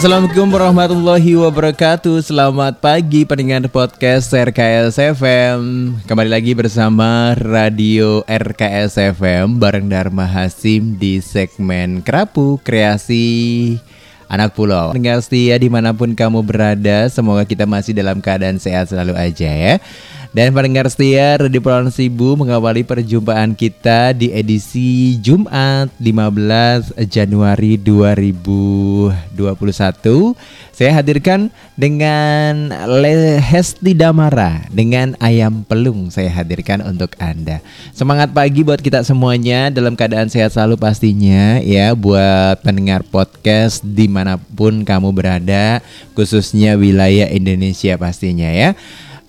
Assalamualaikum warahmatullahi wabarakatuh. Selamat pagi pendengar podcast RKS FM Kembali lagi bersama Radio RKS FM Bareng Dharma Hasim di segmen Kerapu Kreasi Anak Pulau. Dengar setia di mana pun kamu berada Semoga kita masih dalam keadaan sehat selalu aja ya Dan pendengar setia Radio Pulau Sibu mengawali perjumpaan kita di edisi Jumat 15 Januari 2021. Saya hadirkan dengan Hesti Damara dengan ayam pelung saya hadirkan untuk Anda. Semangat pagi buat kita semuanya dalam keadaan sehat selalu pastinya ya buat pendengar podcast di mana pun kamu berada khususnya wilayah Indonesia pastinya ya.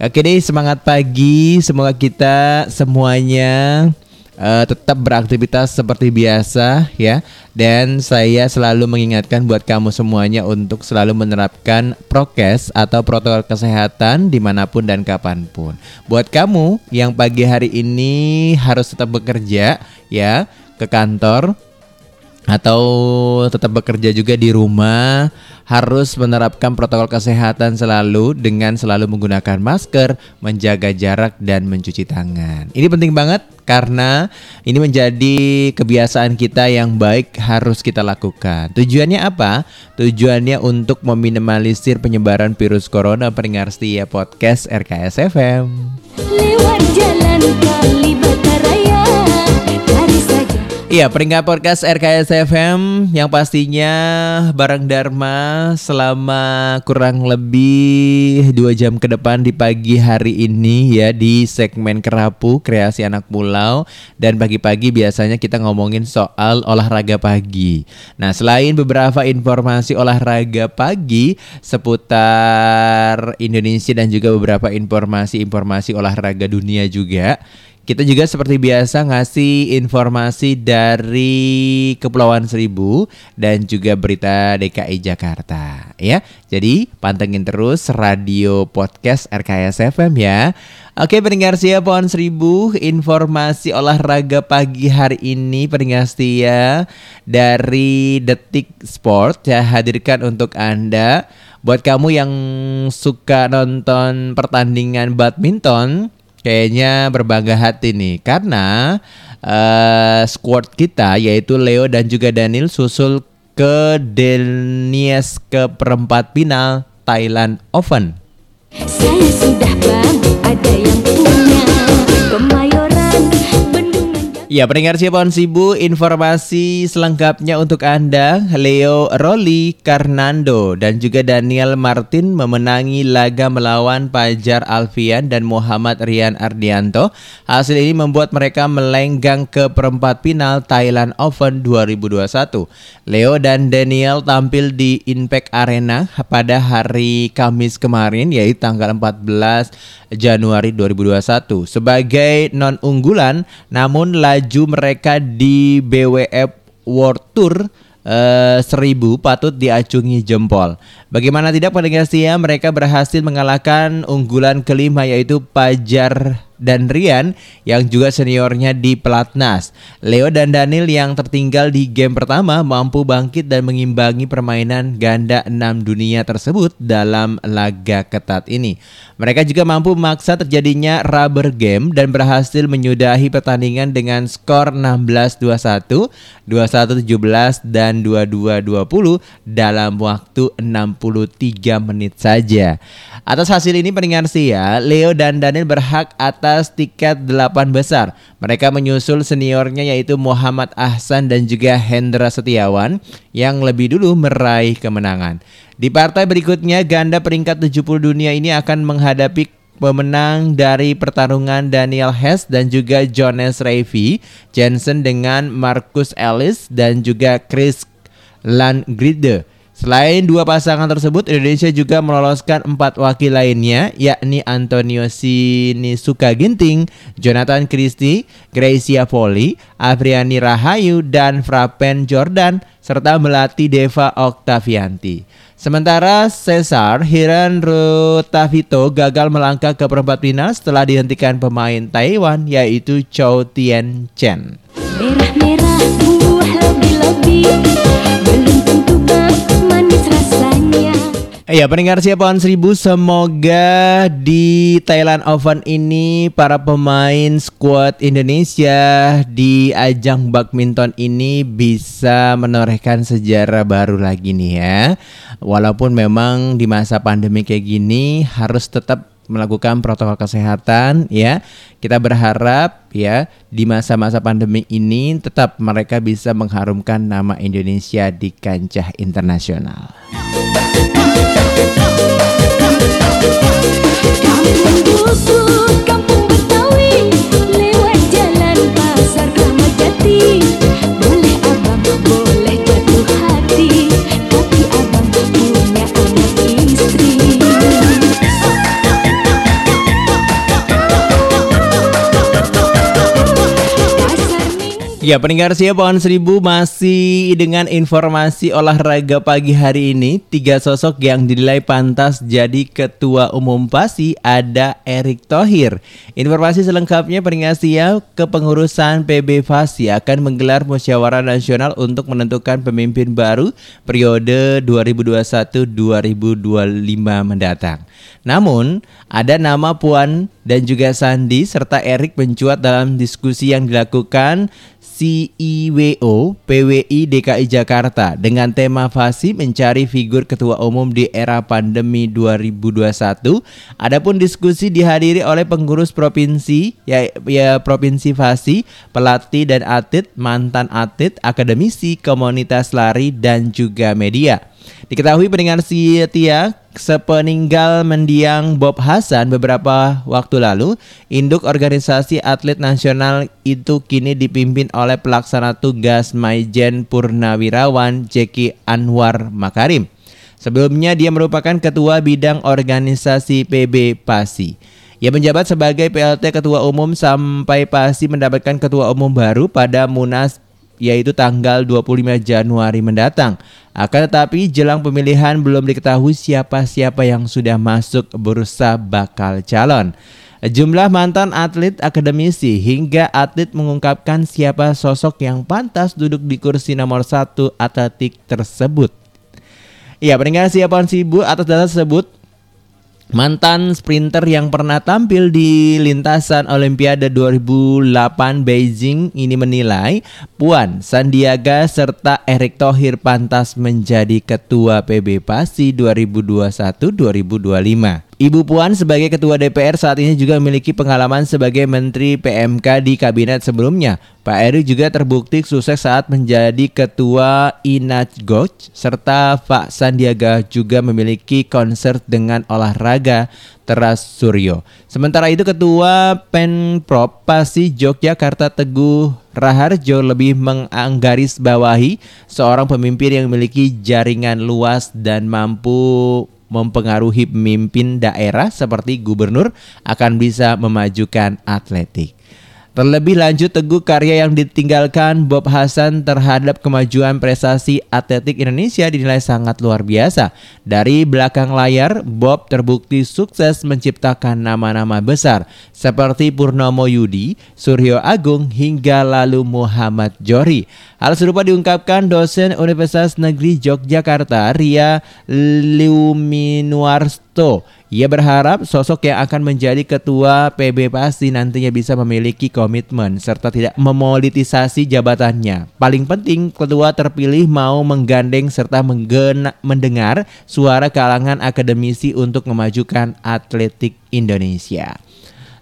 Oke deh semangat pagi. Semoga kita semuanya uh, tetap beraktivitas seperti biasa ya. Dan saya selalu mengingatkan buat kamu semuanya untuk selalu menerapkan prokes atau protokol kesehatan di mana pun dan kapan pun. Buat kamu yang pagi hari ini harus tetap bekerja ya ke kantor atau tetap bekerja juga di rumah harus menerapkan protokol kesehatan selalu dengan selalu menggunakan masker, menjaga jarak dan mencuci tangan. Ini penting banget karena ini menjadi kebiasaan kita yang baik harus kita lakukan. Tujuannya apa? Tujuannya untuk meminimalisir penyebaran virus corona pendengar setia podcast RKS FM. Lewat jalan Iya, peringkat podcast RKS FM yang pastinya bareng Dharma selama kurang lebih dua jam ke depan di pagi hari ini ya di segmen Kerapu Kreasi Anak Pulau dan pagi-pagi biasanya kita ngomongin soal olahraga pagi. Nah, selain beberapa informasi olahraga pagi seputar Indonesia dan juga beberapa informasi-informasi olahraga dunia juga kita juga seperti biasa ngasih informasi dari Kepulauan Seribu dan juga berita DKI Jakarta ya. Jadi pantengin terus radio podcast RKS FM ya. Oke pendengar setia Pohon Seribu Informasi olahraga pagi hari ini pendengar setia Dari Detik Sport ya hadirkan untuk Anda Buat kamu yang suka nonton pertandingan badminton kayaknya berbangga hati nih karena uh, squad kita yaitu Leo dan juga Daniel susul ke Denies ke perempat final Thailand Open. Saya sudah bang, ada yang Ya, pendengar Cirebon Sibu, informasi selengkapnya untuk Anda. Leo Roli Karnando dan juga Daniel Martin memenangi laga melawan Pajar Alfian dan Muhammad Rian Ardianto. Hasil ini membuat mereka melenggang ke perempat final Thailand Open 2021. Leo dan Daniel tampil di Impact Arena pada hari Kamis kemarin yaitu tanggal 14 Januari 2021 sebagai non unggulan namun laju laju mereka di BWF World Tour uh, seribu patut diacungi jempol. Bagaimana tidak pendengar setia mereka berhasil mengalahkan unggulan kelima yaitu Pajar dan Rian yang juga seniornya di pelatnas. Leo dan Daniel yang tertinggal di game pertama mampu bangkit dan mengimbangi permainan ganda 6 dunia tersebut dalam laga ketat ini. Mereka juga mampu memaksa terjadinya rubber game dan berhasil menyudahi pertandingan dengan skor 16-21, 21-17 dan 22-20 dalam waktu 63 menit saja. Atas hasil ini pendengar ya, Leo dan Daniel berhak atas tiket delapan besar. Mereka menyusul seniornya yaitu Muhammad Ahsan dan juga Hendra Setiawan yang lebih dulu meraih kemenangan. Di partai berikutnya, ganda peringkat 70 dunia ini akan menghadapi pemenang dari pertarungan Daniel Hess dan juga Jonas Revi, Jensen dengan Marcus Ellis dan juga Chris Landgride. Selain dua pasangan tersebut, Indonesia juga meloloskan empat wakil lainnya, yakni Antonio Sinisuka Ginting, Jonathan Christie, Gracia Poli, Afriani Rahayu, dan Frapen Jordan, serta melatih Deva Oktavianti. Sementara Cesar Hiran Rutavito gagal melangkah ke perempat final setelah dihentikan pemain Taiwan yaitu Chou Tien Chen. Merah-merah buah lebih-lebih Ya pendengar siapa seribu semoga di Thailand Open ini para pemain skuad Indonesia di ajang badminton ini bisa menorehkan sejarah baru lagi nih ya. Walaupun memang di masa pandemi kayak gini harus tetap melakukan protokol kesehatan ya. Kita berharap ya di masa-masa pandemi ini tetap mereka bisa mengharumkan nama Indonesia di kancah internasional. Ya, pendengar siap pohon seribu masih dengan informasi olahraga pagi hari ini. Tiga sosok yang dinilai pantas jadi ketua umum PASI ada Erick Thohir. Informasi selengkapnya pendengar siap kepengurusan PB PASI akan menggelar musyawarah nasional untuk menentukan pemimpin baru periode 2021-2025 mendatang. Namun, ada nama Puan dan juga Sandi serta Erik mencuat dalam diskusi yang dilakukan CIWO PWI DKI Jakarta dengan tema Fasi mencari figur ketua umum di era pandemi 2021. Adapun diskusi dihadiri oleh pengurus provinsi ya, ya Provinsi Fasi, pelatih dan atlet, mantan atlet, akademisi, komunitas lari dan juga media. Diketahui pendengar setia sepeninggal mendiang Bob Hasan beberapa waktu lalu, induk organisasi atlet nasional itu kini dipimpin oleh pelaksana tugas Maijen Purnawirawan Jeki Anwar Makarim. Sebelumnya dia merupakan ketua bidang organisasi PB Pasi. Ia menjabat sebagai PLT Ketua Umum sampai Pasi mendapatkan ketua umum baru pada Munas yaitu tanggal 25 Januari mendatang. Akan tetapi jelang pemilihan belum diketahui siapa-siapa yang sudah masuk bursa bakal calon. Jumlah mantan atlet akademisi hingga atlet mengungkapkan siapa sosok yang pantas duduk di kursi nomor satu atletik tersebut. Ya, pendengar siapa sibuk atas data tersebut Mantan sprinter yang pernah tampil di lintasan Olimpiade 2008 Beijing ini menilai Puan Sandiaga serta Erick Thohir pantas menjadi ketua PB PASI 2021-2025. Ibu Puan sebagai Ketua DPR saat ini juga memiliki pengalaman sebagai Menteri PMK di kabinet sebelumnya. Pak Eri juga terbukti sukses saat menjadi Ketua Inajgoc serta Pak Sandiaga juga memiliki konser dengan olahraga Teras Suryo. Sementara itu Ketua Penprop Pasi Yogyakarta Teguh Raharjo lebih menganggaris bawahi seorang pemimpin yang memiliki jaringan luas dan mampu mempengaruhi pemimpin daerah seperti gubernur akan bisa memajukan atletik. Terlebih lanjut teguh karya yang ditinggalkan Bob Hasan terhadap kemajuan prestasi atletik Indonesia dinilai sangat luar biasa. Dari belakang layar, Bob terbukti sukses menciptakan nama-nama besar seperti Purnomo Yudi, Suryo Agung hingga lalu Muhammad Jori. Hal serupa diungkapkan dosen Universitas Negeri Yogyakarta Ria Liuminuarsto ia berharap sosok yang akan menjadi ketua PB pasti nantinya bisa memiliki komitmen serta tidak memolitisasi jabatannya. Paling penting, ketua terpilih mau menggandeng serta menggena, mendengar suara kalangan akademisi untuk memajukan atletik Indonesia.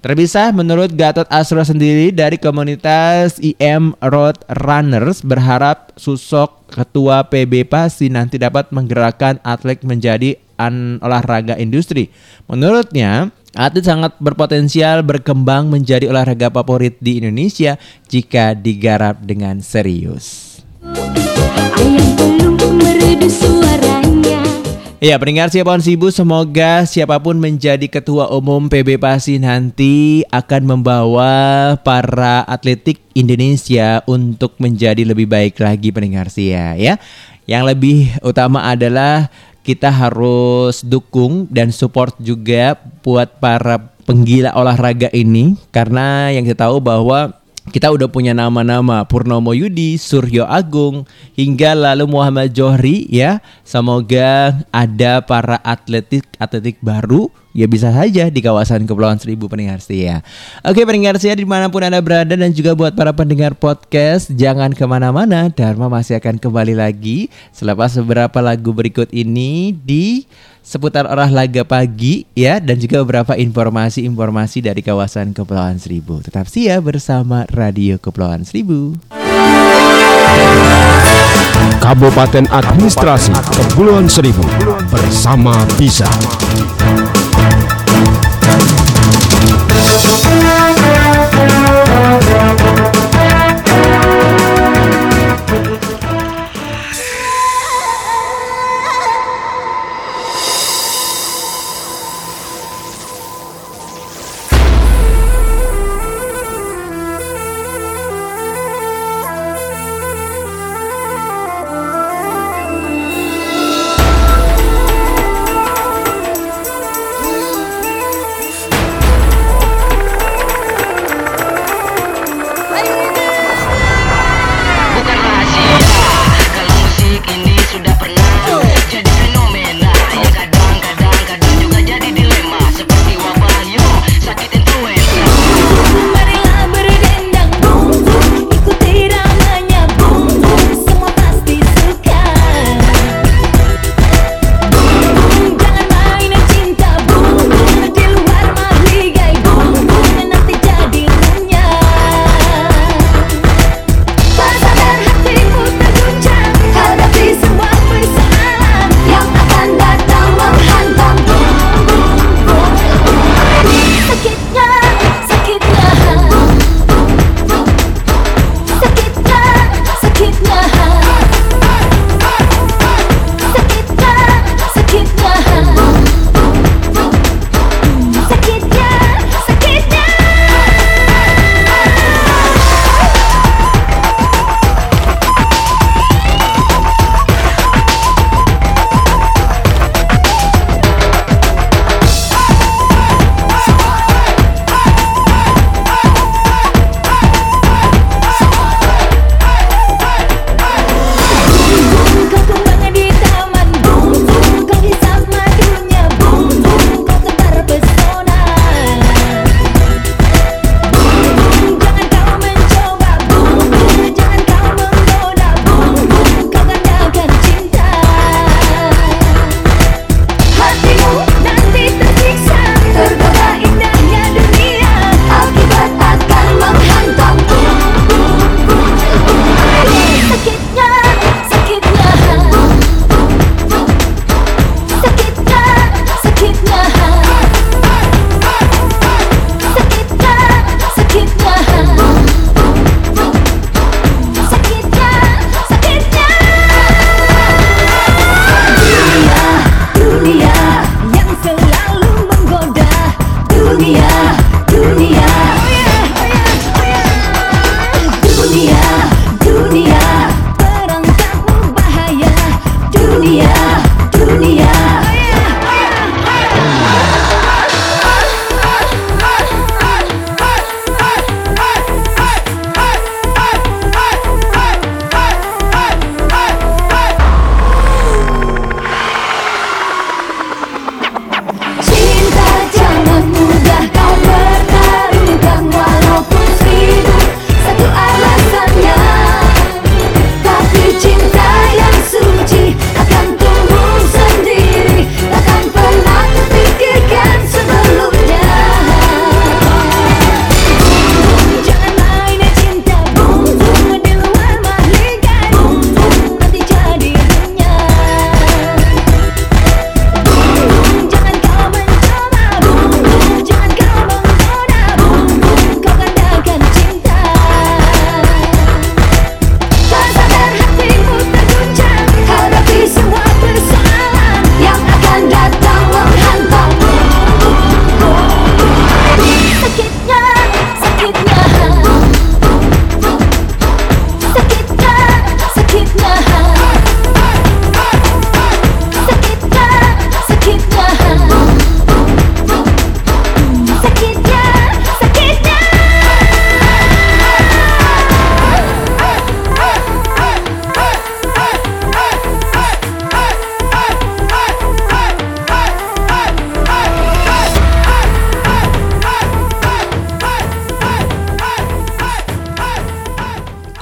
Terpisah menurut Gatot Asro sendiri dari komunitas IM Road Runners berharap sosok ketua PB pasti nanti dapat menggerakkan atlet menjadi an olahraga industri. Menurutnya, atlet sangat berpotensial berkembang menjadi olahraga favorit di Indonesia jika digarap dengan serius. Ya, pendengar siapa pun sibuk, semoga siapa pun menjadi ketua umum PB Pasi nanti akan membawa para atletik Indonesia untuk menjadi lebih baik lagi pendengar sia ya. Yang lebih utama adalah kita harus dukung dan support juga buat para penggila olahraga ini karena yang kita tahu bahwa kita udah punya nama-nama Purnomo Yudi, Suryo Agung, hingga lalu Muhammad Johri ya. Semoga ada para atletik atletik baru ya bisa saja di kawasan Kepulauan Seribu pendengar setia. Oke pendengar setia di mana pun anda berada dan juga buat para pendengar podcast jangan ke mana-mana. Dharma masih akan kembali lagi selepas beberapa lagu berikut ini di seputar olahraga pagi ya dan juga beberapa informasi-informasi dari kawasan Kepulauan Seribu. Tetap siap bersama Radio Kepulauan Seribu. Kabupaten Administrasi Kepulauan Seribu bersama bisa. Thank you.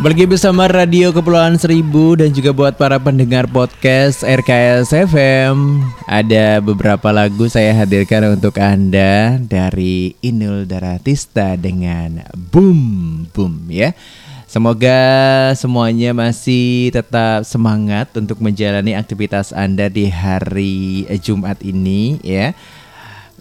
Bagi bersama Radio Kepulauan Seribu dan juga buat para pendengar podcast RKS FM Ada beberapa lagu saya hadirkan untuk Anda dari Inul Daratista dengan Boom Boom ya. Semoga semuanya masih tetap semangat untuk menjalani aktivitas Anda di hari Jumat ini ya.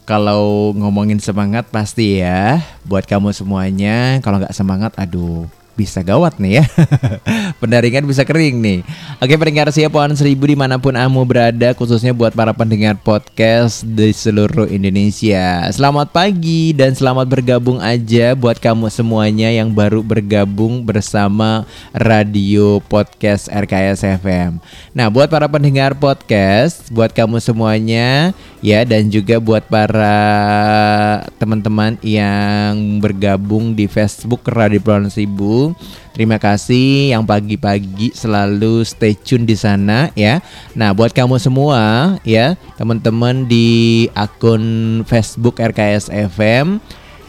Kalau ngomongin semangat pasti ya buat kamu semuanya. Kalau nggak semangat aduh bisa gawat nih ya. Pendaringan bisa kering nih. Oke pendengar siap pohon seribu di mana pun kamu berada khususnya buat para pendengar podcast di seluruh Indonesia. Selamat pagi dan selamat bergabung aja buat kamu semuanya yang baru bergabung bersama radio podcast RKS FM nah buat para pendengar podcast buat kamu semuanya ya dan juga buat para teman-teman yang bergabung di Facebook Radio Pulau Seribu. Terima kasih yang pagi-pagi selalu stay tune di sana ya. Nah, buat kamu semua ya, teman-teman di akun Facebook RKS FM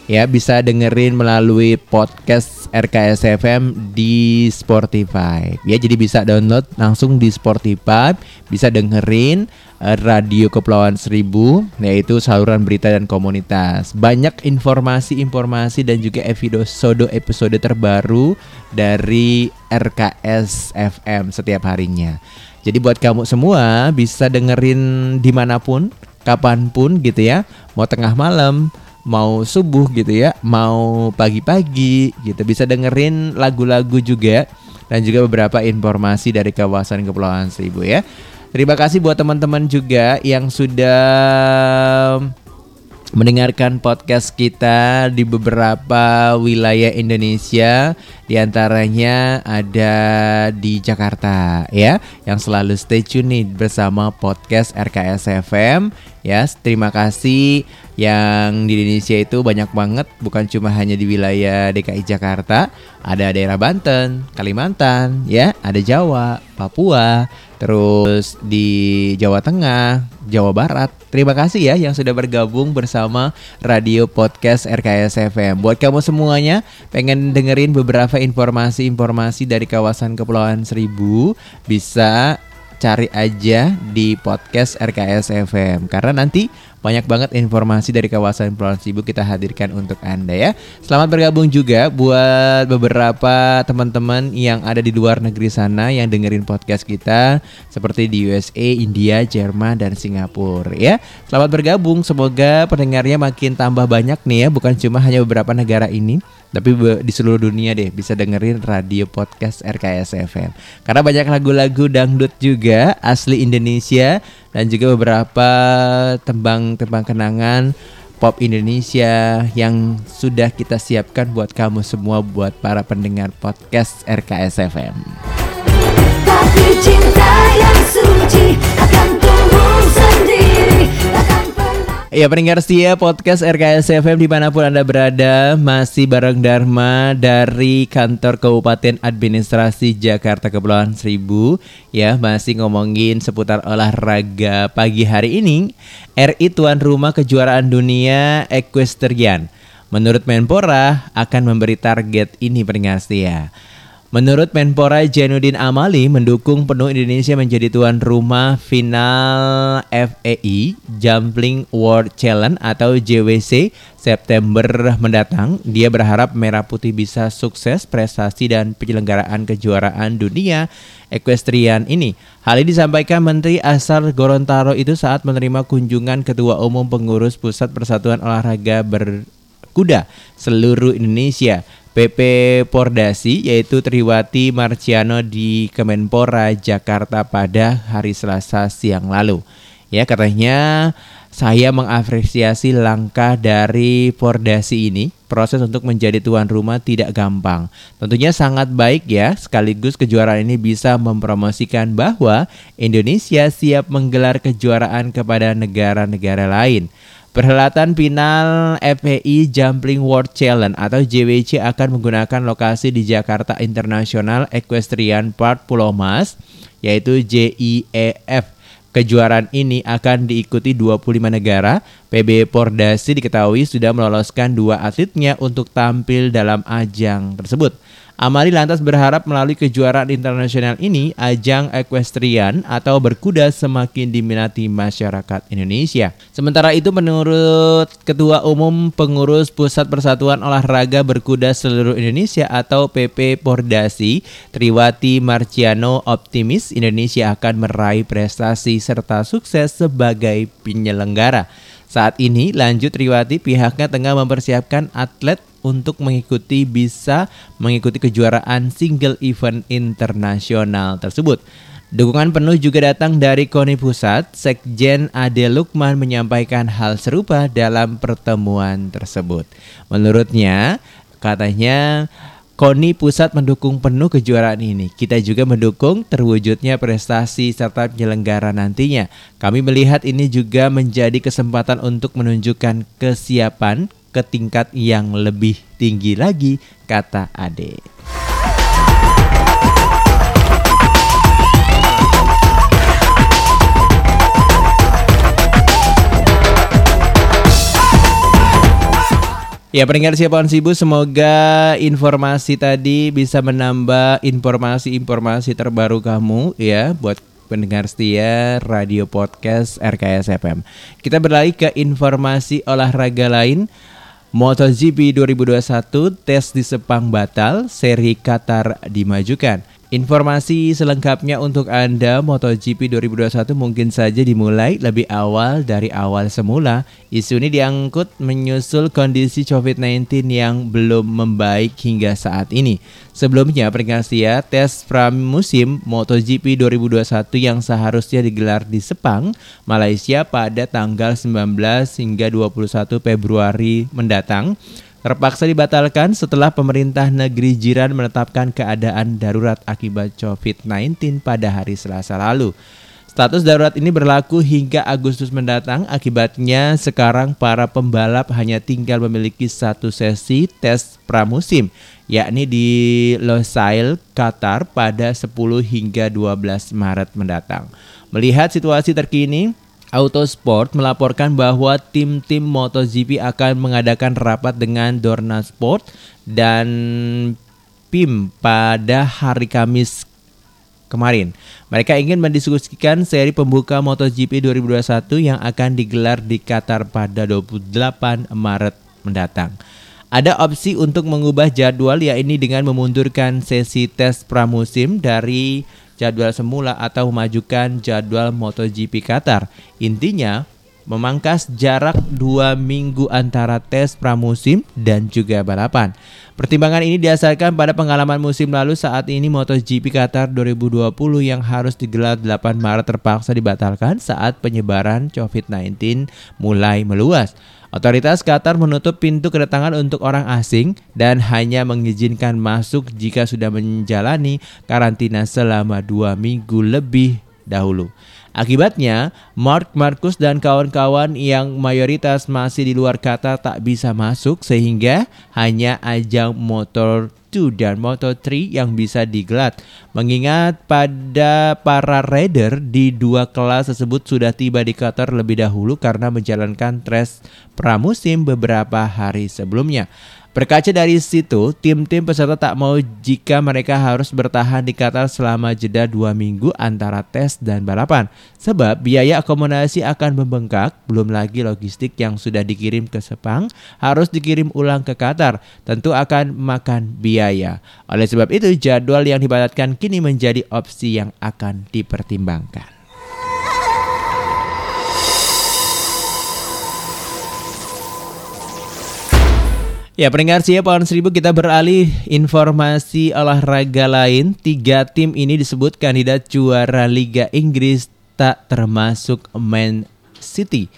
ya bisa dengerin melalui podcast RKS FM di Spotify. Ya, jadi bisa download langsung di Spotify, bisa dengerin Radio Kepulauan Seribu yaitu saluran berita dan komunitas. Banyak informasi-informasi dan juga episode episode terbaru dari RKS FM setiap harinya. Jadi buat kamu semua bisa dengerin di mana pun, kapan pun gitu ya. Mau tengah malam, mau subuh gitu ya, mau pagi-pagi gitu. Bisa dengerin lagu-lagu juga dan juga beberapa informasi dari kawasan Kepulauan Seribu ya. Terima kasih buat teman-teman juga yang sudah mendengarkan podcast kita di beberapa wilayah Indonesia di antaranya ada di Jakarta ya. Yang selalu stay tune nih bersama podcast RKS FM ya. Terima kasih. Yang di Indonesia itu banyak banget bukan cuma hanya di wilayah DKI Jakarta. Ada daerah Banten Kalimantan ya. Ada Jawa Papua terus di Jawa Tengah Jawa Barat. Terima kasih ya yang sudah bergabung bersama Radio Podcast RKS FM buat kamu semuanya pengen dengerin beberapa informasi-informasi dari kawasan Kepulauan Seribu bisa cari aja di podcast RKS FM karena nanti banyak banget informasi dari kawasan Kepulauan Seribu kita hadirkan untuk Anda ya. Selamat bergabung juga buat beberapa teman-teman yang ada di luar negeri sana yang dengerin podcast kita seperti di USA, India, Jerman dan Singapura ya. Selamat bergabung, semoga pendengarnya makin tambah banyak nih ya, bukan cuma hanya beberapa negara ini tapi di seluruh dunia deh bisa dengerin radio podcast RKS FM karena banyak lagu-lagu dangdut juga asli Indonesia dan juga beberapa tembang-tembang kenangan pop Indonesia yang sudah kita siapkan buat kamu semua buat para pendengar podcast RKS FM. Tapi cinta yang suci akan Ya pendengar setia podcast RKS FM di mana pun Anda berada Masih bareng Dharma dari kantor Kabupaten Administrasi Jakarta Kepulauan Seribu. Ya masih ngomongin seputar olahraga pagi hari ini. RI tuan rumah kejuaraan dunia equestrian. Menurut Menpora akan memberi target ini pendengar setia Menurut Menpora Jainuddin Amali mendukung penuh Indonesia menjadi tuan rumah final FEI Jumping World Challenge atau JWC September mendatang. Dia berharap Merah Putih bisa sukses prestasi dan penyelenggaraan kejuaraan dunia equestrian ini. Hal ini disampaikan Menteri asal Gorontalo itu saat menerima kunjungan Ketua Umum Pengurus Pusat Persatuan Olahraga Berkuda seluruh Indonesia PP Pordasi yaitu Triwati Marciano di Kemenpora Jakarta pada hari Selasa siang lalu. Ya katanya saya mengapresiasi langkah dari Pordasi ini. Proses untuk menjadi tuan rumah tidak gampang. Tentunya sangat baik ya, sekaligus kejuaraan ini bisa mempromosikan bahwa Indonesia siap menggelar kejuaraan kepada negara-negara lain. Perhelatan final FPI Jumping World Challenge atau JWC akan menggunakan lokasi di Jakarta International Equestrian Park Pulau Mas yaitu JIEF. Kejuaraan ini akan diikuti 25 negara PB Pordasi diketahui sudah meloloskan dua atletnya untuk tampil dalam ajang tersebut. Amali lantas berharap melalui kejuaraan internasional ini, ajang equestrian atau berkuda semakin diminati masyarakat Indonesia. Sementara itu menurut Ketua Umum Pengurus Pusat Persatuan Olahraga Berkuda Seluruh Indonesia atau PP Pordasi, Triwati Marciano optimis Indonesia akan meraih prestasi serta sukses sebagai penyelenggara. Saat ini lanjut Triwati pihaknya tengah mempersiapkan atlet untuk mengikuti bisa mengikuti kejuaraan single event internasional tersebut. Dukungan penuh juga datang dari KONI Pusat. Sekjen Ade Lukman menyampaikan hal serupa dalam pertemuan tersebut. Menurutnya, katanya KONI Pusat mendukung penuh kejuaraan ini. Kita juga mendukung terwujudnya prestasi serta penyelenggara nantinya. Kami melihat ini juga menjadi kesempatan untuk menunjukkan kesiapan ke tingkat yang lebih tinggi lagi, kata Ade. Ya pendengar siapaan Sibu semoga informasi tadi bisa menambah informasi-informasi terbaru kamu ya buat pendengar setia radio podcast RKS FM. Kita beralih ke informasi olahraga lain. MotoGP 2021 tes di Sepang batal, seri Qatar dimajukan. Informasi selengkapnya untuk Anda MotoGP 2021 mungkin saja dimulai lebih awal dari awal semula. Isu ini diangkut menyusul kondisi COVID-19 yang belum membaik hingga saat ini. Sebelumnya peringkat tes pramusim MotoGP 2021 yang seharusnya digelar di Sepang, Malaysia pada tanggal 19 hingga 21 Februari mendatang terpaksa dibatalkan setelah pemerintah negeri jiran menetapkan keadaan darurat akibat COVID-19 pada hari Selasa lalu. Status darurat ini berlaku hingga Agustus mendatang. Akibatnya sekarang para pembalap hanya tinggal memiliki satu sesi tes pramusim, yakni di Losail, Qatar pada 10 hingga 12 Maret mendatang. Melihat situasi terkini, Autosport melaporkan bahwa tim-tim MotoGP akan mengadakan rapat dengan Dorna Sport dan PIM pada hari Kamis kemarin. Mereka ingin mendiskusikan seri pembuka MotoGP 2021 yang akan digelar di Qatar pada 28 Maret mendatang. Ada opsi untuk mengubah jadwal yakni dengan memundurkan sesi tes pramusim dari jadwal semula atau memajukan jadwal MotoGP Qatar. Intinya, memangkas jarak dua minggu antara tes pramusim dan juga balapan. Pertimbangan ini didasarkan pada pengalaman musim lalu saat ini MotoGP Qatar 2020 yang harus digelar 8 Maret terpaksa dibatalkan saat penyebaran COVID-19 mulai meluas. Otoritas Qatar menutup pintu kedatangan untuk orang asing dan hanya mengizinkan masuk jika sudah menjalani karantina selama dua minggu lebih dahulu. Akibatnya, Mark Marcus dan kawan-kawan yang mayoritas masih di luar Qatar tak bisa masuk sehingga hanya ajang motor 2 dan Moto 3 yang bisa digelar. Mengingat pada para rider di dua kelas tersebut sudah tiba di Qatar lebih dahulu karena menjalankan tes pramusim beberapa hari sebelumnya. Berkaca dari situ, tim-tim peserta tak mau jika mereka harus bertahan di Qatar selama jeda dua minggu antara tes dan balapan. Sebab biaya akomodasi akan membengkak, belum lagi logistik yang sudah dikirim ke Sepang harus dikirim ulang ke Qatar. Tentu akan makan biaya. Oleh sebab itu, jadwal yang dibatalkan kini menjadi opsi yang akan dipertimbangkan. Ya, pendengar siap pohon seribu kita beralih informasi olahraga lain. Tiga tim ini disebut kandidat juara Liga Inggris tak termasuk Man City.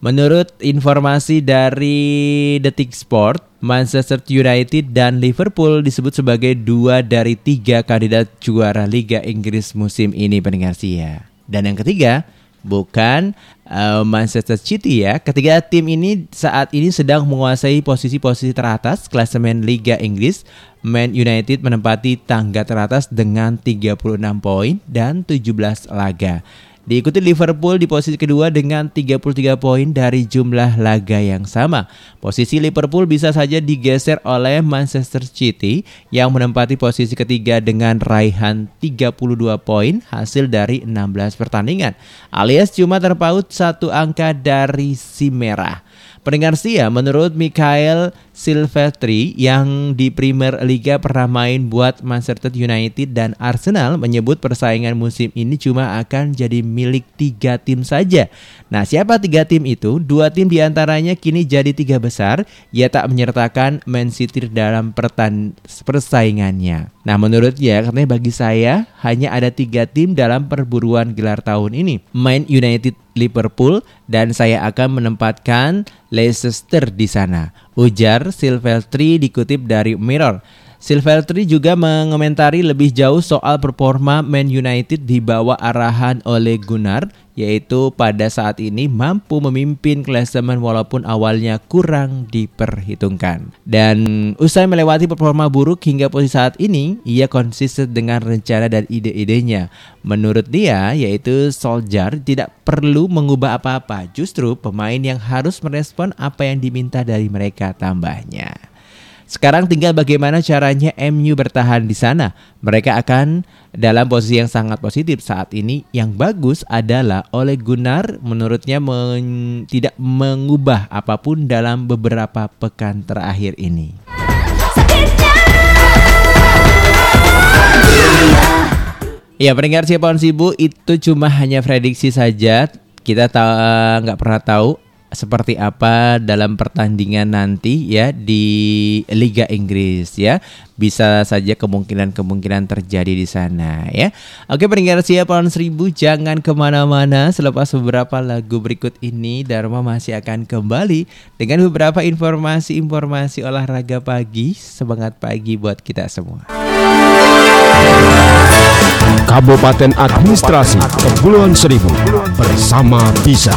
Menurut informasi dari Detik Sport, Manchester United dan Liverpool disebut sebagai dua dari tiga kandidat juara Liga Inggris musim ini pendengar ya. Dan yang ketiga, bukan uh, Manchester City ya. Ketiga tim ini saat ini sedang menguasai posisi-posisi teratas klasemen Liga Inggris. Man United menempati tangga teratas dengan 36 poin dan 17 laga. Diikuti Liverpool di posisi kedua dengan 33 poin dari jumlah laga yang sama. Posisi Liverpool bisa saja digeser oleh Manchester City yang menempati posisi ketiga dengan raihan 32 poin hasil dari 16 pertandingan. Alias cuma terpaut satu angka dari si merah. Pendengar setia, menurut Mikhail Silvestri yang di Premier Liga pernah main buat Manchester United dan Arsenal menyebut persaingan musim ini cuma akan jadi milik tiga tim saja. Nah siapa tiga tim itu? Dua tim di antaranya kini jadi tiga besar, ia tak menyertakan Man City dalam pertan persaingannya. Nah menurut dia katanya bagi saya hanya ada tiga tim dalam perburuan gelar tahun ini. Man United Liverpool dan saya akan menempatkan Leicester di sana. Ujar Silvestri dikutip dari Mirror. Silvestri juga mengomentari lebih jauh soal performa Man United di bawah arahan oleh Gunnar yaitu pada saat ini mampu memimpin klasemen walaupun awalnya kurang diperhitungkan. Dan usai melewati performa buruk hingga posisi saat ini, ia konsisten dengan rencana dan ide-idenya. Menurut dia, yaitu Solskjaer tidak perlu mengubah apa-apa, justru pemain yang harus merespon apa yang diminta dari mereka tambahnya. Sekarang tinggal bagaimana caranya MU bertahan di sana. Mereka akan dalam posisi yang sangat positif saat ini. Yang bagus adalah oleh Gunnar menurutnya men- tidak mengubah apa pun dalam beberapa pekan terakhir ini. Ya pendengar siapa Sibu itu cuma hanya prediksi saja. Kita ta- nggak pernah tahu seperti apa dalam pertandingan nanti ya di Liga Inggris ya. Bisa saja kemungkinan-kemungkinan terjadi di sana ya. Oke pendengar siapa seribu jangan ke mana-mana selepas beberapa lagu berikut ini Dharma masih akan kembali dengan beberapa informasi-informasi olahraga pagi. Semangat pagi buat kita semua. Kabupaten Administrasi Kepulauan Seribu bersama Bisa.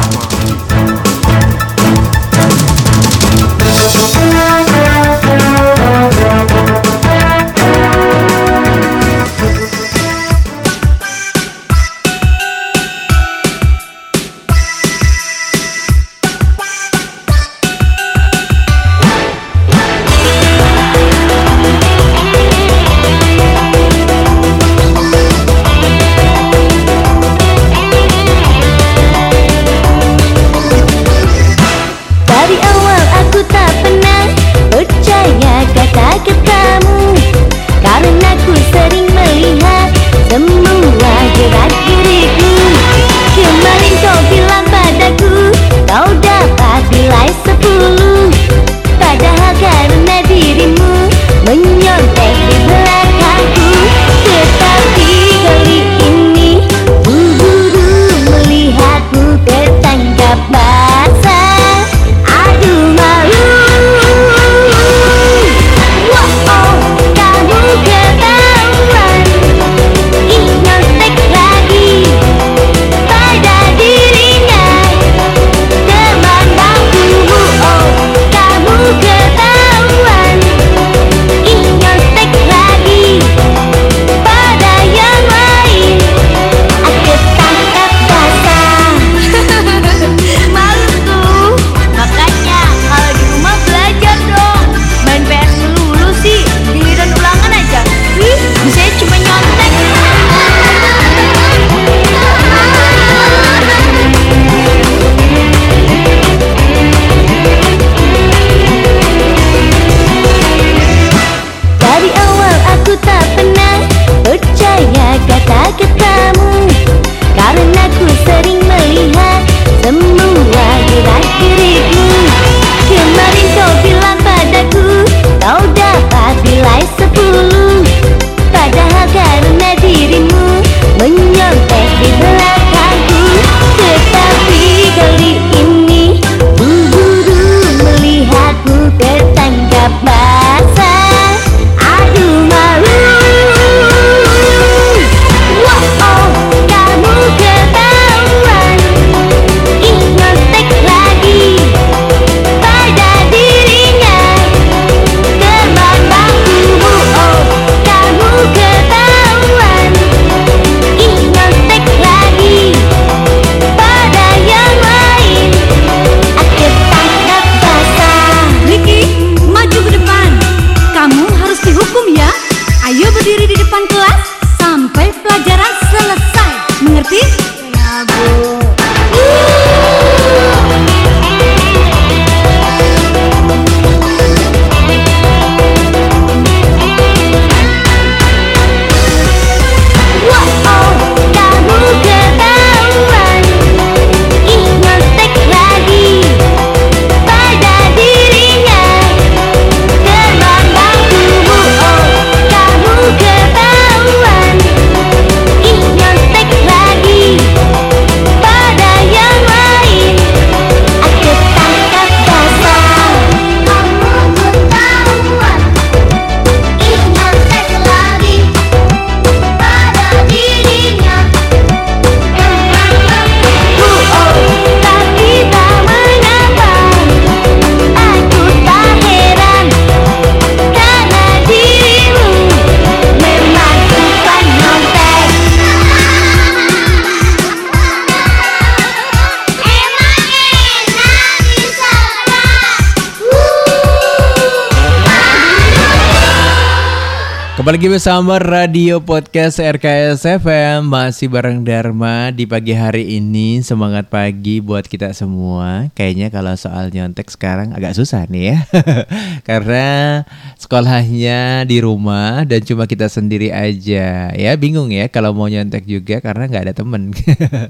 Kembali lagi bersama Radio Podcast RKS FM Masih bareng Dharma di pagi hari ini. Semangat pagi buat kita semua. Kayaknya kalau soal nyontek sekarang agak susah nih ya. Karena sekolahnya di rumah dan cuma kita sendiri aja. Ya bingung ya kalau mau nyontek juga karena nggak ada temen.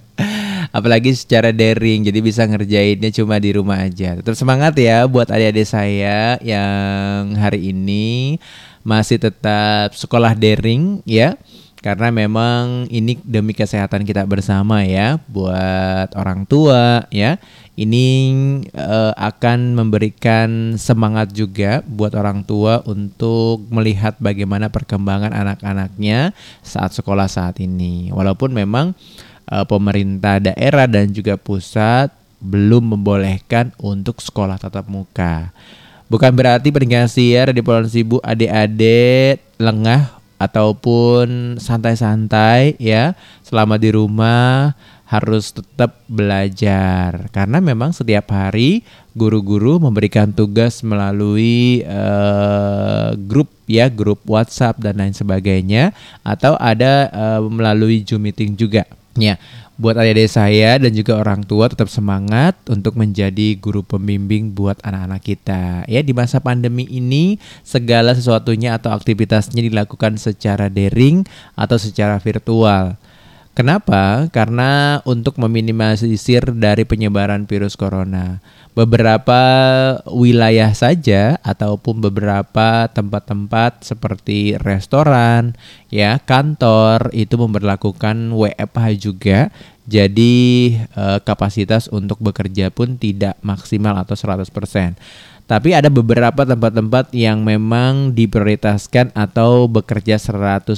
Apalagi secara daring jadi bisa ngerjainnya cuma di rumah aja. Tetap semangat ya buat adik-adik saya yang hari ini masih tetap sekolah daring ya. Karena memang ini demi kesehatan kita bersama ya buat orang tua ya. Ini eh, akan memberikan semangat juga buat orang tua untuk melihat bagaimana perkembangan anak-anaknya saat sekolah saat ini. Walaupun memang eh, pemerintah daerah dan juga pusat belum membolehkan untuk sekolah tatap muka Bukan berarti pendengar siar di Pulau Sibu adik-adik lengah ataupun santai-santai ya. Selama di rumah harus tetap belajar. Karena memang setiap hari guru-guru memberikan tugas melalui eh, grup ya grup WhatsApp dan lain sebagainya atau ada eh, melalui Zoom meeting juga. Ya buat adik-adik saya dan juga orang tua tetap semangat untuk menjadi guru pembimbing buat anak-anak kita. Ya di masa pandemi ini segala sesuatunya atau aktivitasnya dilakukan secara daring atau secara virtual. Kenapa? Karena untuk meminimalisir dari penyebaran virus corona. Beberapa wilayah saja ataupun beberapa tempat-tempat seperti restoran, ya, kantor itu memperlakukan WFH juga. Jadi eh, kapasitas untuk bekerja pun tidak maksimal atau 100%. Tapi ada beberapa tempat-tempat yang memang diprioritaskan atau bekerja 100%.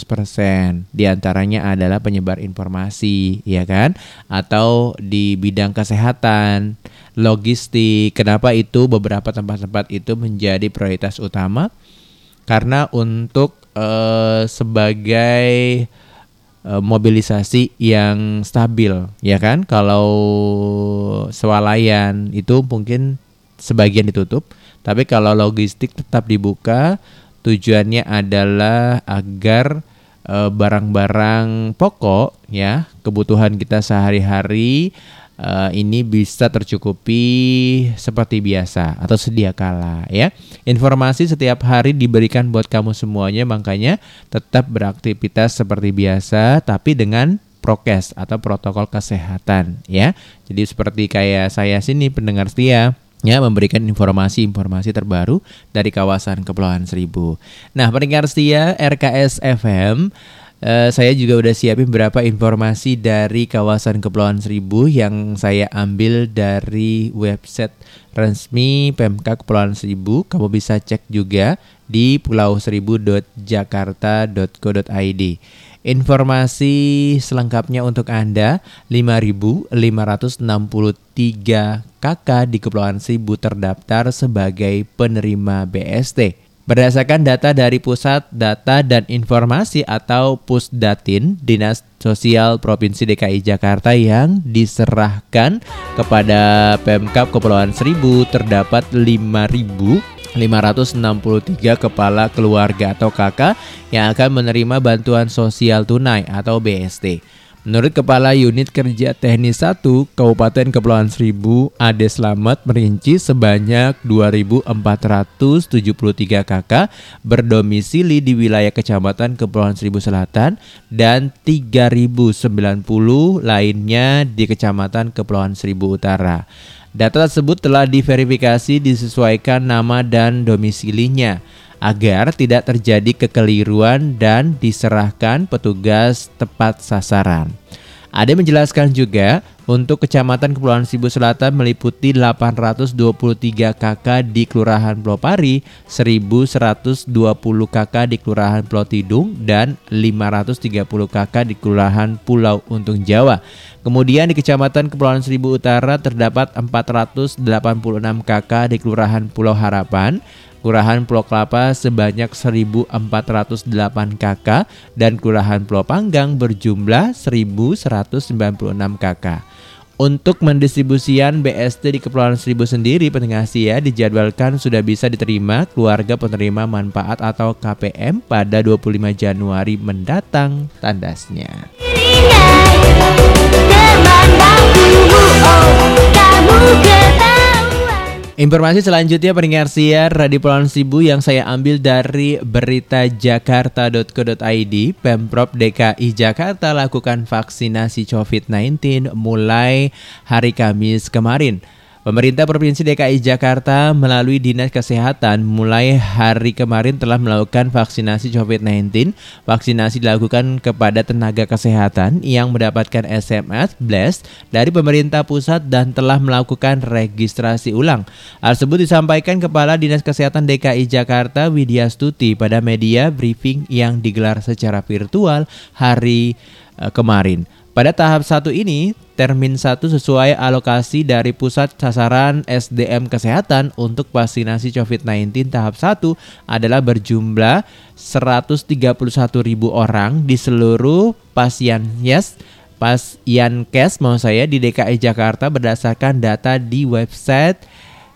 Di antaranya adalah penyebar informasi, ya kan? Atau di bidang kesehatan, logistik. Kenapa itu beberapa tempat-tempat itu menjadi prioritas utama? Karena untuk eh, sebagai eh, mobilisasi yang stabil, ya kan? Kalau swalayan itu mungkin sebagian ditutup, tapi kalau logistik tetap dibuka, tujuannya adalah agar eh, barang-barang pokok ya, kebutuhan kita sehari-hari eh, ini bisa tercukupi seperti biasa atau sedia kala ya. Informasi setiap hari diberikan buat kamu semuanya makanya tetap beraktivitas seperti biasa tapi dengan prokes atau protokol kesehatan ya. Jadi seperti kayak saya sini pendengar setia ya memberikan informasi-informasi terbaru dari kawasan Kepulauan Seribu. Nah, pendengar setia RKS FM eh, saya juga udah siapin beberapa informasi dari kawasan Kepulauan Seribu yang saya ambil dari website resmi Pemkab Kepulauan Seribu. Kamu bisa cek juga di pulauseribu.jakarta.co.id. Informasi selengkapnya untuk Anda 5.563 kakak di Kepulauan Seribu terdaftar sebagai penerima BST. Berdasarkan data dari Pusat Data dan Informasi atau Pusdatin Dinas Sosial Provinsi DKI Jakarta yang diserahkan kepada Pemkap Kepulauan Seribu terdapat 5.563 kepala keluarga atau kakak yang akan menerima bantuan sosial tunai atau BST. Menurut Kepala Unit Kerja Teknis 1 Kabupaten Kepulauan Seribu, Ade Slamet merinci sebanyak 2.473 kakak berdomisili di wilayah Kecamatan Kepulauan Seribu Selatan dan 3.090 lainnya di Kecamatan Kepulauan Seribu Utara. Data tersebut telah diverifikasi disesuaikan nama dan domisilinya agar tidak terjadi kekeliruan dan diserahkan petugas tepat sasaran. Ade menjelaskan juga untuk Kecamatan Kepulauan Seribu Selatan meliputi 823 KK di Kelurahan Pulau Pari, 1120 KK di Kelurahan Pulau Tidung, dan 530 KK di Kelurahan Pulau Untung Jawa. Kemudian di Kecamatan Kepulauan Seribu Utara terdapat 486 KK di Kelurahan Pulau Harapan, Kelurahan Pulau Kelapa sebanyak 1408 KK dan Kelurahan Pulau Panggang berjumlah 1196 KK. Untuk mendistribusian BST di Kepulauan Seribu sendiri pendengar Asia dijadwalkan sudah bisa diterima keluarga penerima manfaat atau KPM pada 25 Januari mendatang tandasnya. Informasi selanjutnya pendengar siar Radio Pulau Sibu yang saya ambil dari beritajakarta.co.id Pemprov DKI Jakarta lakukan vaksinasi COVID-19 mulai hari Kamis kemarin. Pemerintah Provinsi DKI Jakarta melalui Dinas Kesehatan mulai hari kemarin telah melakukan vaksinasi COVID-19. Vaksinasi dilakukan kepada tenaga kesehatan yang mendapatkan SMS blast dari pemerintah pusat dan telah melakukan registrasi ulang. Hal tersebut disampaikan Kepala Dinas Kesehatan DKI Jakarta Widya Stuti pada media briefing yang digelar secara virtual hari eh, kemarin. Pada tahap satu ini, termin 1 sesuai alokasi dari Pusat Sasaran SDM Kesehatan untuk vaksinasi COVID-19 tahap 1 adalah berjumlah 131.000 orang di seluruh pasien yes pasien kes mau saya di DKI Jakarta berdasarkan data di website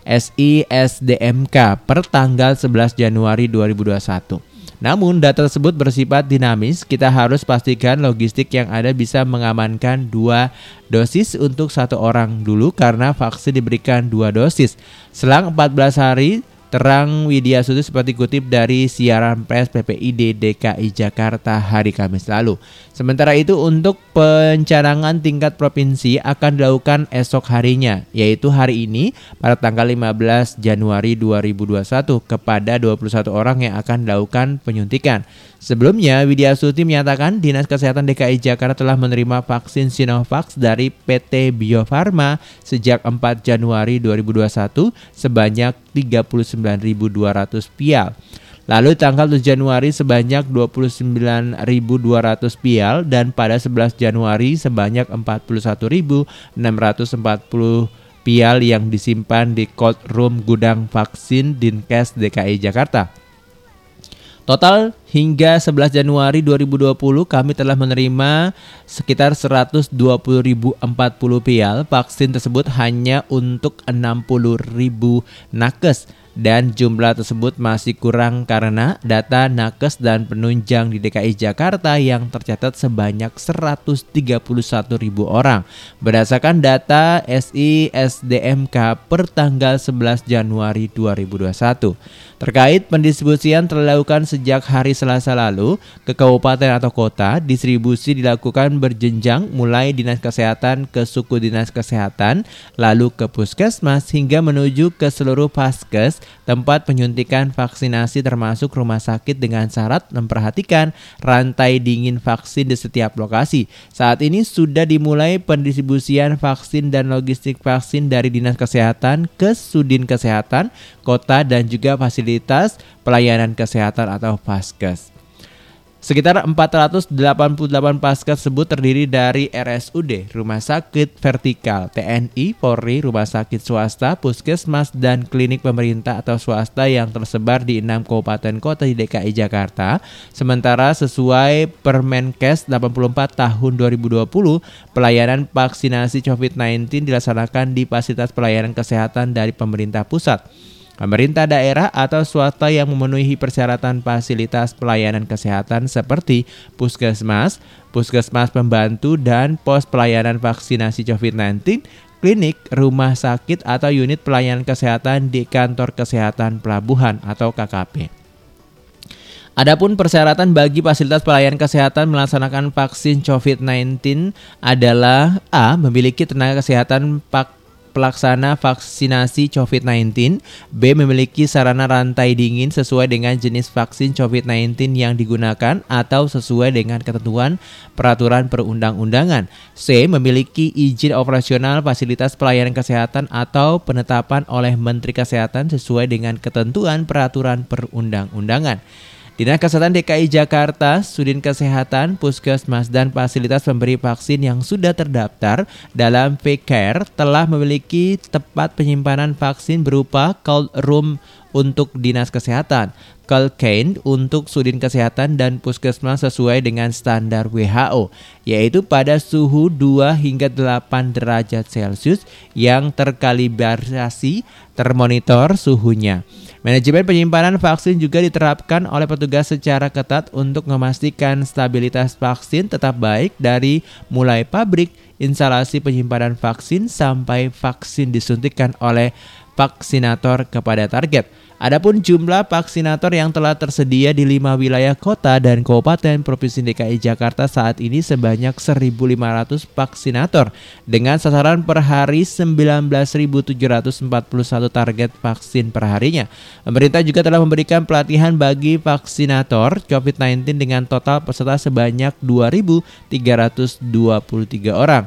SISDMK per tanggal 11 Januari 2021. Namun data tersebut bersifat dinamis, kita harus pastikan logistik yang ada bisa mengamankan dua dosis untuk satu orang dulu karena vaksin diberikan dua dosis. Selang 14 hari, Terang Widya Suti seperti kutip dari siaran pers PPID DKI Jakarta hari Kamis lalu. Sementara itu untuk pencadangan tingkat provinsi akan dilakukan esok harinya, yaitu hari ini pada tanggal 15 Januari 2021 kepada 21 orang yang akan dilakukan penyuntikan. Sebelumnya, Widya Suti menyatakan Dinas Kesehatan DKI Jakarta telah menerima vaksin Sinovac dari PT Bio Farma sejak 4 Januari 2021 sebanyak 39.200 pial. Lalu tanggal 7 Januari sebanyak 29.200 pial dan pada 11 Januari sebanyak 41.640 pial yang disimpan di cold room gudang vaksin Dinkes DKI Jakarta. Total hingga 11 Januari 2020 kami telah menerima sekitar 120.040 pial. Vaksin tersebut hanya untuk 60.000 nakes dan jumlah tersebut masih kurang karena data nakes dan penunjang di DKI Jakarta yang tercatat sebanyak 131.000 orang. Berdasarkan data SISDMK per tanggal 11 Januari 2021. Terkait pendistribusian telah dilakukan sejak hari Selasa lalu ke kabupaten atau kota, distribusi dilakukan berjenjang mulai dinas kesehatan ke suku dinas kesehatan, lalu ke puskesmas hingga menuju ke seluruh paskes tempat penyuntikan vaksinasi termasuk rumah sakit dengan syarat memperhatikan rantai dingin vaksin di setiap lokasi. Saat ini sudah dimulai pendistribusian vaksin dan logistik vaksin dari Dinas Kesehatan ke Sudin Kesehatan, kota dan juga fasilitas pelayanan kesehatan atau Paskes. Sekitar 488 paskes tersebut terdiri dari RSUD, Rumah Sakit Vertikal, TNI, Polri, Rumah Sakit Swasta, Puskesmas, dan klinik pemerintah atau swasta yang tersebar di enam kabupaten kota di DKI Jakarta. Sementara sesuai Permenkes 84 tahun 2020, pelayanan vaksinasi COVID-19 dilaksanakan di fasilitas pelayanan kesehatan dari pemerintah pusat. Pemerintah daerah atau swasta yang memenuhi persyaratan fasilitas pelayanan kesehatan seperti puskesmas, puskesmas pembantu, dan pos pelayanan vaksinasi COVID-19, klinik, rumah sakit, atau unit pelayanan kesehatan di kantor kesehatan pelabuhan atau KKP. Adapun persyaratan bagi fasilitas pelayanan kesehatan melaksanakan vaksin COVID-19 adalah A. Memiliki tenaga kesehatan pak pelaksana vaksinasi COVID-19, B memiliki sarana rantai dingin sesuai dengan jenis vaksin COVID-19 yang digunakan atau sesuai dengan ketentuan peraturan perundang-undangan, C memiliki izin operasional fasilitas pelayanan kesehatan atau penetapan oleh Menteri Kesehatan sesuai dengan ketentuan peraturan perundang-undangan. Dinas Kesehatan DKI Jakarta, Sudin Kesehatan, Puskesmas, dan fasilitas pemberi vaksin yang sudah terdaftar dalam VCare telah memiliki tempat penyimpanan vaksin berupa cold room untuk Dinas Kesehatan, Kalkain untuk Sudin Kesehatan dan Puskesmas sesuai dengan standar WHO, yaitu pada suhu 2 hingga 8 derajat Celcius yang terkalibrasi termonitor suhunya. Manajemen penyimpanan vaksin juga diterapkan oleh petugas secara ketat untuk memastikan stabilitas vaksin tetap baik dari mulai pabrik, instalasi penyimpanan vaksin sampai vaksin disuntikan oleh vaksinator kepada target. Adapun jumlah vaksinator yang telah tersedia di lima wilayah kota dan kabupaten Provinsi DKI Jakarta saat ini sebanyak 1.500 vaksinator dengan sasaran per hari 19.741 target vaksin per harinya. Pemerintah juga telah memberikan pelatihan bagi vaksinator COVID-19 dengan total peserta sebanyak 2.323 orang.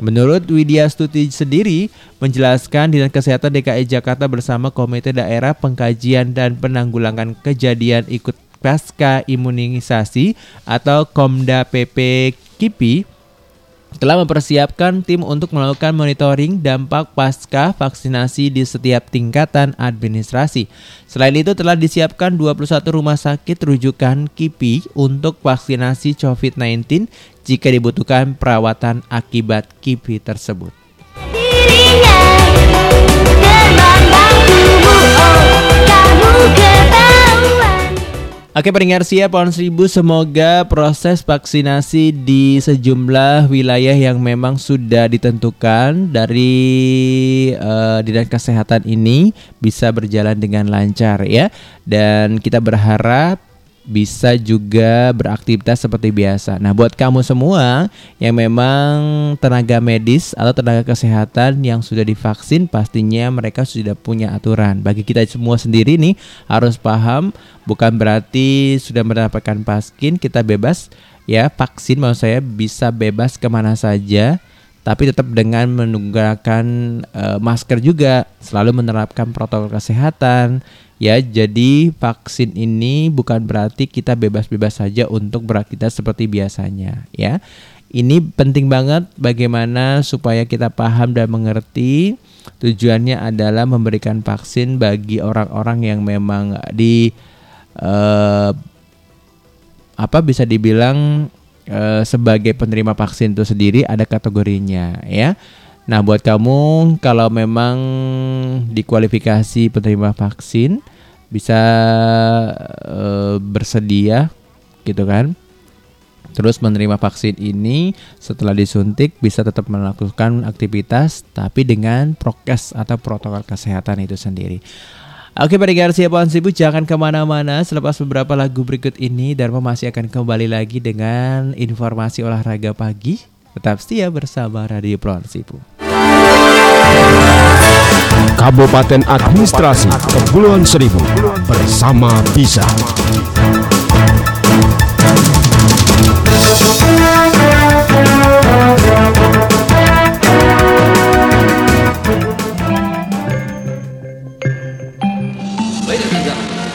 Menurut Widya Stuti sendiri menjelaskan Dinas Kesehatan DKI Jakarta bersama Komite Daerah Pengkajian dan Penanggulangan Kejadian Ikut Pasca Imunisasi atau Komda PP KIPI telah mempersiapkan tim untuk melakukan monitoring dampak pasca vaksinasi di setiap tingkatan administrasi. Selain itu telah disiapkan 21 rumah sakit rujukan KIPI untuk vaksinasi COVID-19 jika dibutuhkan perawatan akibat KIPI tersebut. oh Oke pendengar siap pohon seribu semoga proses vaksinasi di sejumlah wilayah yang memang sudah ditentukan dari eh, dinas kesehatan ini bisa berjalan dengan lancar ya dan kita berharap bisa juga beraktivitas seperti biasa. Nah, buat kamu semua yang memang tenaga medis atau tenaga kesehatan yang sudah divaksin, pastinya mereka sudah punya aturan. Bagi kita semua sendiri nih harus paham, bukan berarti sudah mendapatkan paskin kita bebas ya vaksin maksud saya bisa bebas ke mana saja tapi tetap dengan menggunakan eh, masker juga selalu menerapkan protokol kesehatan ya jadi vaksin ini bukan berarti kita bebas-bebas saja untuk beraktivitas seperti biasanya ya ini penting banget bagaimana supaya kita paham dan mengerti tujuannya adalah memberikan vaksin bagi orang-orang yang memang di eh, apa bisa dibilang eh, sebagai penerima vaksin itu sendiri ada kategorinya ya. Nah, buat kamu kalau memang dikualifikasi penerima vaksin bisa eh, bersedia gitu kan. Terus menerima vaksin ini setelah disuntik bisa tetap melakukan aktivitas tapi dengan prokes atau protokol kesehatan itu sendiri. Oke pendengar siapa sibuk jangan ke mana-mana Selepas beberapa lagu berikut ini Dharma masih akan kembali lagi dengan informasi olahraga pagi Tetap setia bersama Radio Plon Sibu Kabupaten Administrasi Kepulauan Seribu bersama Bisa.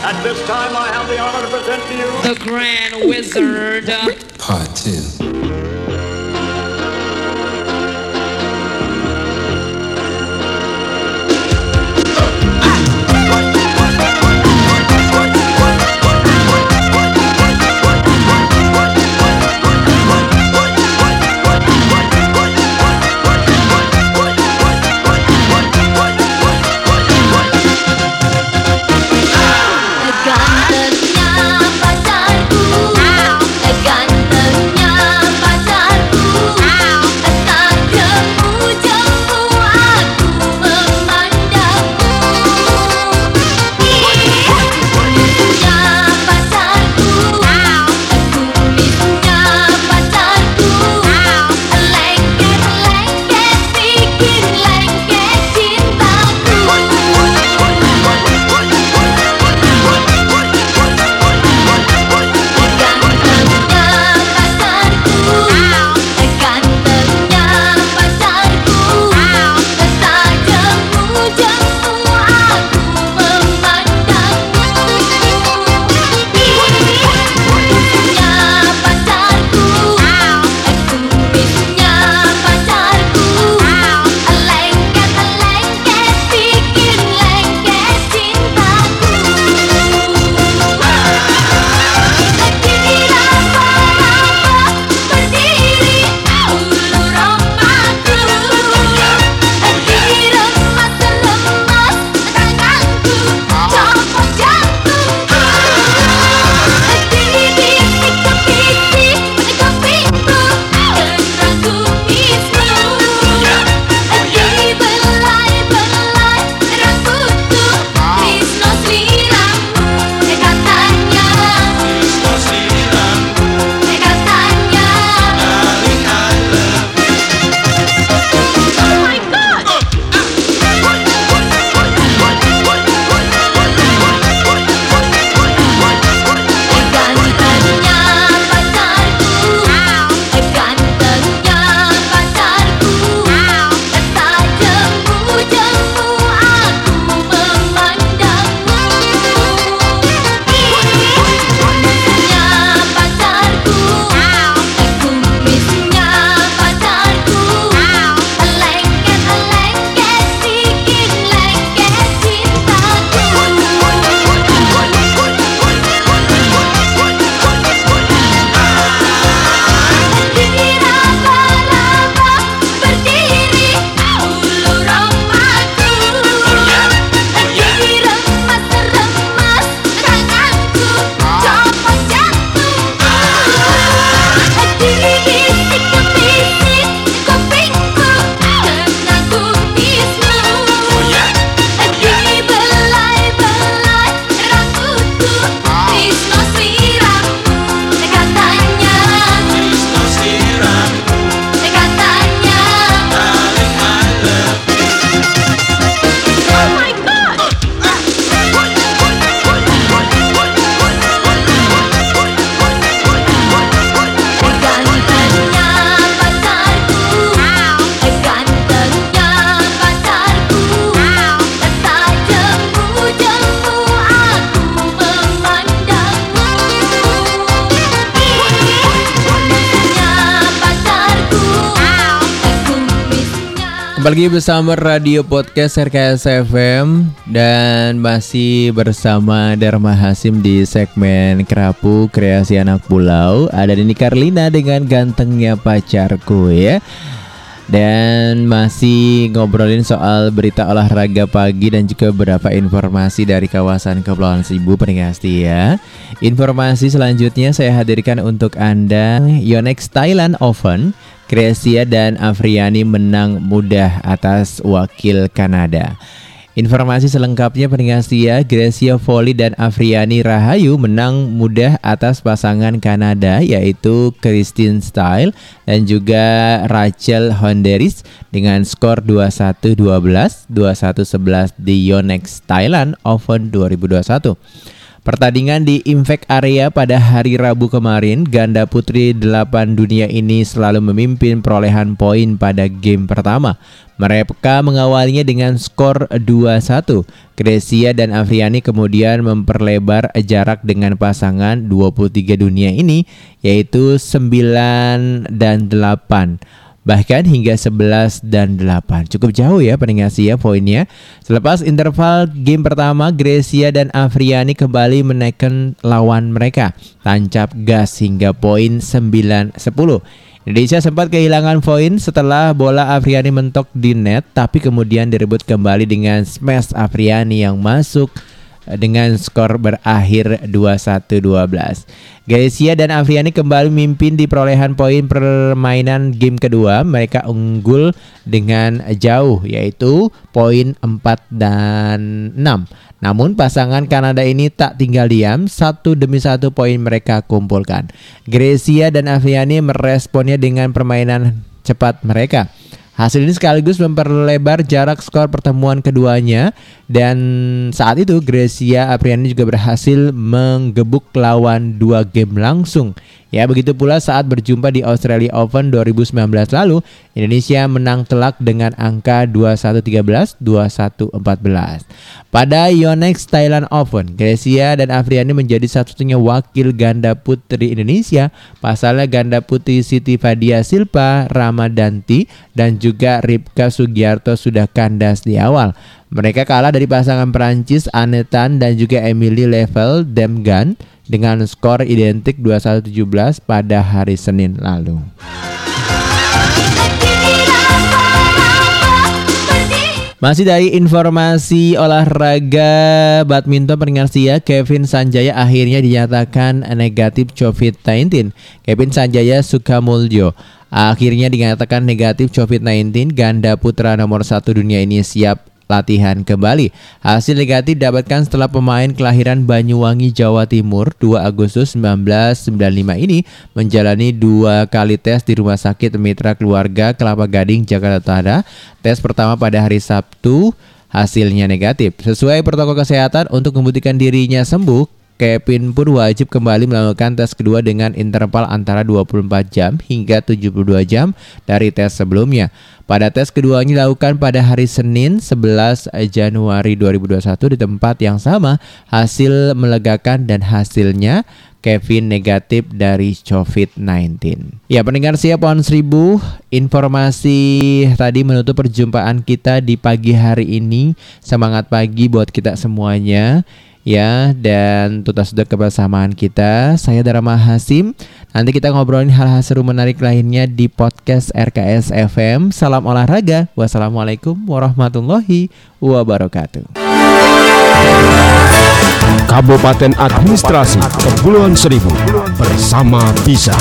At this time, I have the honor to present to you the Grand Wizard. Part two. Kembali lagi bersama Radio Podcast RKS FM dan masih bersama Dharma Hasim di segmen Kerapu Kreasi Anak Pulau. Ada Dini Karlina dengan gantengnya pacarku ya. Dan masih ngobrolin soal berita olahraga pagi dan juga beberapa informasi dari kawasan Kepulauan Seribu pendengar setia. Informasi selanjutnya saya hadirkan untuk Anda Yonex Thailand Open Grecia dan Afriani menang mudah atas wakil Kanada. Informasi selengkapnya pendengar setia, Grecia Foley dan Afriani Rahayu menang mudah atas pasangan Kanada yaitu Christine Style dan juga Rachel Honderis dengan skor 21-12, 21-11 di Yonex Thailand Open 2021. Pertandingan di Impact Area pada hari Rabu kemarin, ganda putri 8 dunia ini selalu memimpin perolehan poin pada game pertama. Mereka mengawalinya dengan skor 2-1. Grecia dan Afriani kemudian memperlebar jarak dengan pasangan 23 dunia ini yaitu 9 dan 8 bahkan hingga 11 dan 8. Cukup jauh ya pendengar ya poinnya. Selepas interval game pertama, Grecia dan Afriani kembali menaikkan lawan mereka. Tancap gas hingga poin 9-10. Indonesia sempat kehilangan poin setelah bola Afriani mentok di net, tapi kemudian direbut kembali dengan smash Afriani yang masuk dengan skor berakhir 21-12. Grecia dan Afriani kembali memimpin di perolehan poin permainan game kedua. Mereka unggul dengan jauh yaitu poin 4 dan 6. Namun pasangan Kanada ini tak tinggal diam, satu demi satu poin mereka kumpulkan. Grecia dan Afriani meresponnya dengan permainan cepat mereka. Hasil ini sekaligus memperlebar jarak skor pertemuan keduanya dan saat itu Grecia Apriani juga berhasil menggebuk lawan dua game langsung. Ya begitu pula saat berjumpa di Australia Open 2019 lalu, Indonesia menang telak dengan angka 21-13, 21-14. Pada Yonex Thailand Open, Grecia dan Afriani menjadi satu-satunya wakil ganda putri Indonesia. Pasalnya ganda putri Siti Fadia Silpa, Ramadanti, dan juga Ripka Sugiarto sudah kandas di awal. Mereka kalah dari pasangan Perancis Anetan dan juga Emily Level Demgan dengan skor identik 21-17 pada hari Senin lalu. Masih dari informasi olahraga badminton pendengar setia, Kevin Sanjaya akhirnya dinyatakan negatif COVID-19. Kevin Sanjaya Sukamuljo akhirnya dinyatakan negatif COVID-19. Ganda putra nomor satu dunia ini siap latihan kembali. Hasil negatif didapatkan setelah pemain kelahiran Banyuwangi, Jawa Timur 2 Agustus 1995 ini menjalani dua kali tes di Rumah Sakit Mitra Keluarga Kelapa Gading, Jakarta Utara. Tes pertama pada hari Sabtu hasilnya negatif. Sesuai protokol kesehatan untuk membuktikan dirinya sembuh, Kevin pun wajib kembali melakukan tes kedua dengan interval antara 24 jam hingga 72 jam dari tes sebelumnya. Pada tes keduanya dilakukan pada hari Senin 11 Januari 2021 di tempat yang sama, hasil melegakan dan hasilnya Kevin negatif dari COVID-19. Ya pendengar siap pohon seribu informasi tadi menutup perjumpaan kita di pagi hari ini. Semangat pagi buat kita semuanya ya dan tuntas sudah kebersamaan kita. Saya Dharma Hasim. Nanti kita ngobrolin hal-hal seru menarik lainnya di podcast RKS FM. Salam olahraga. Wassalamualaikum warahmatullahi wabarakatuh. Kabupaten Administrasi Kepulauan Seribu bersama Bisa.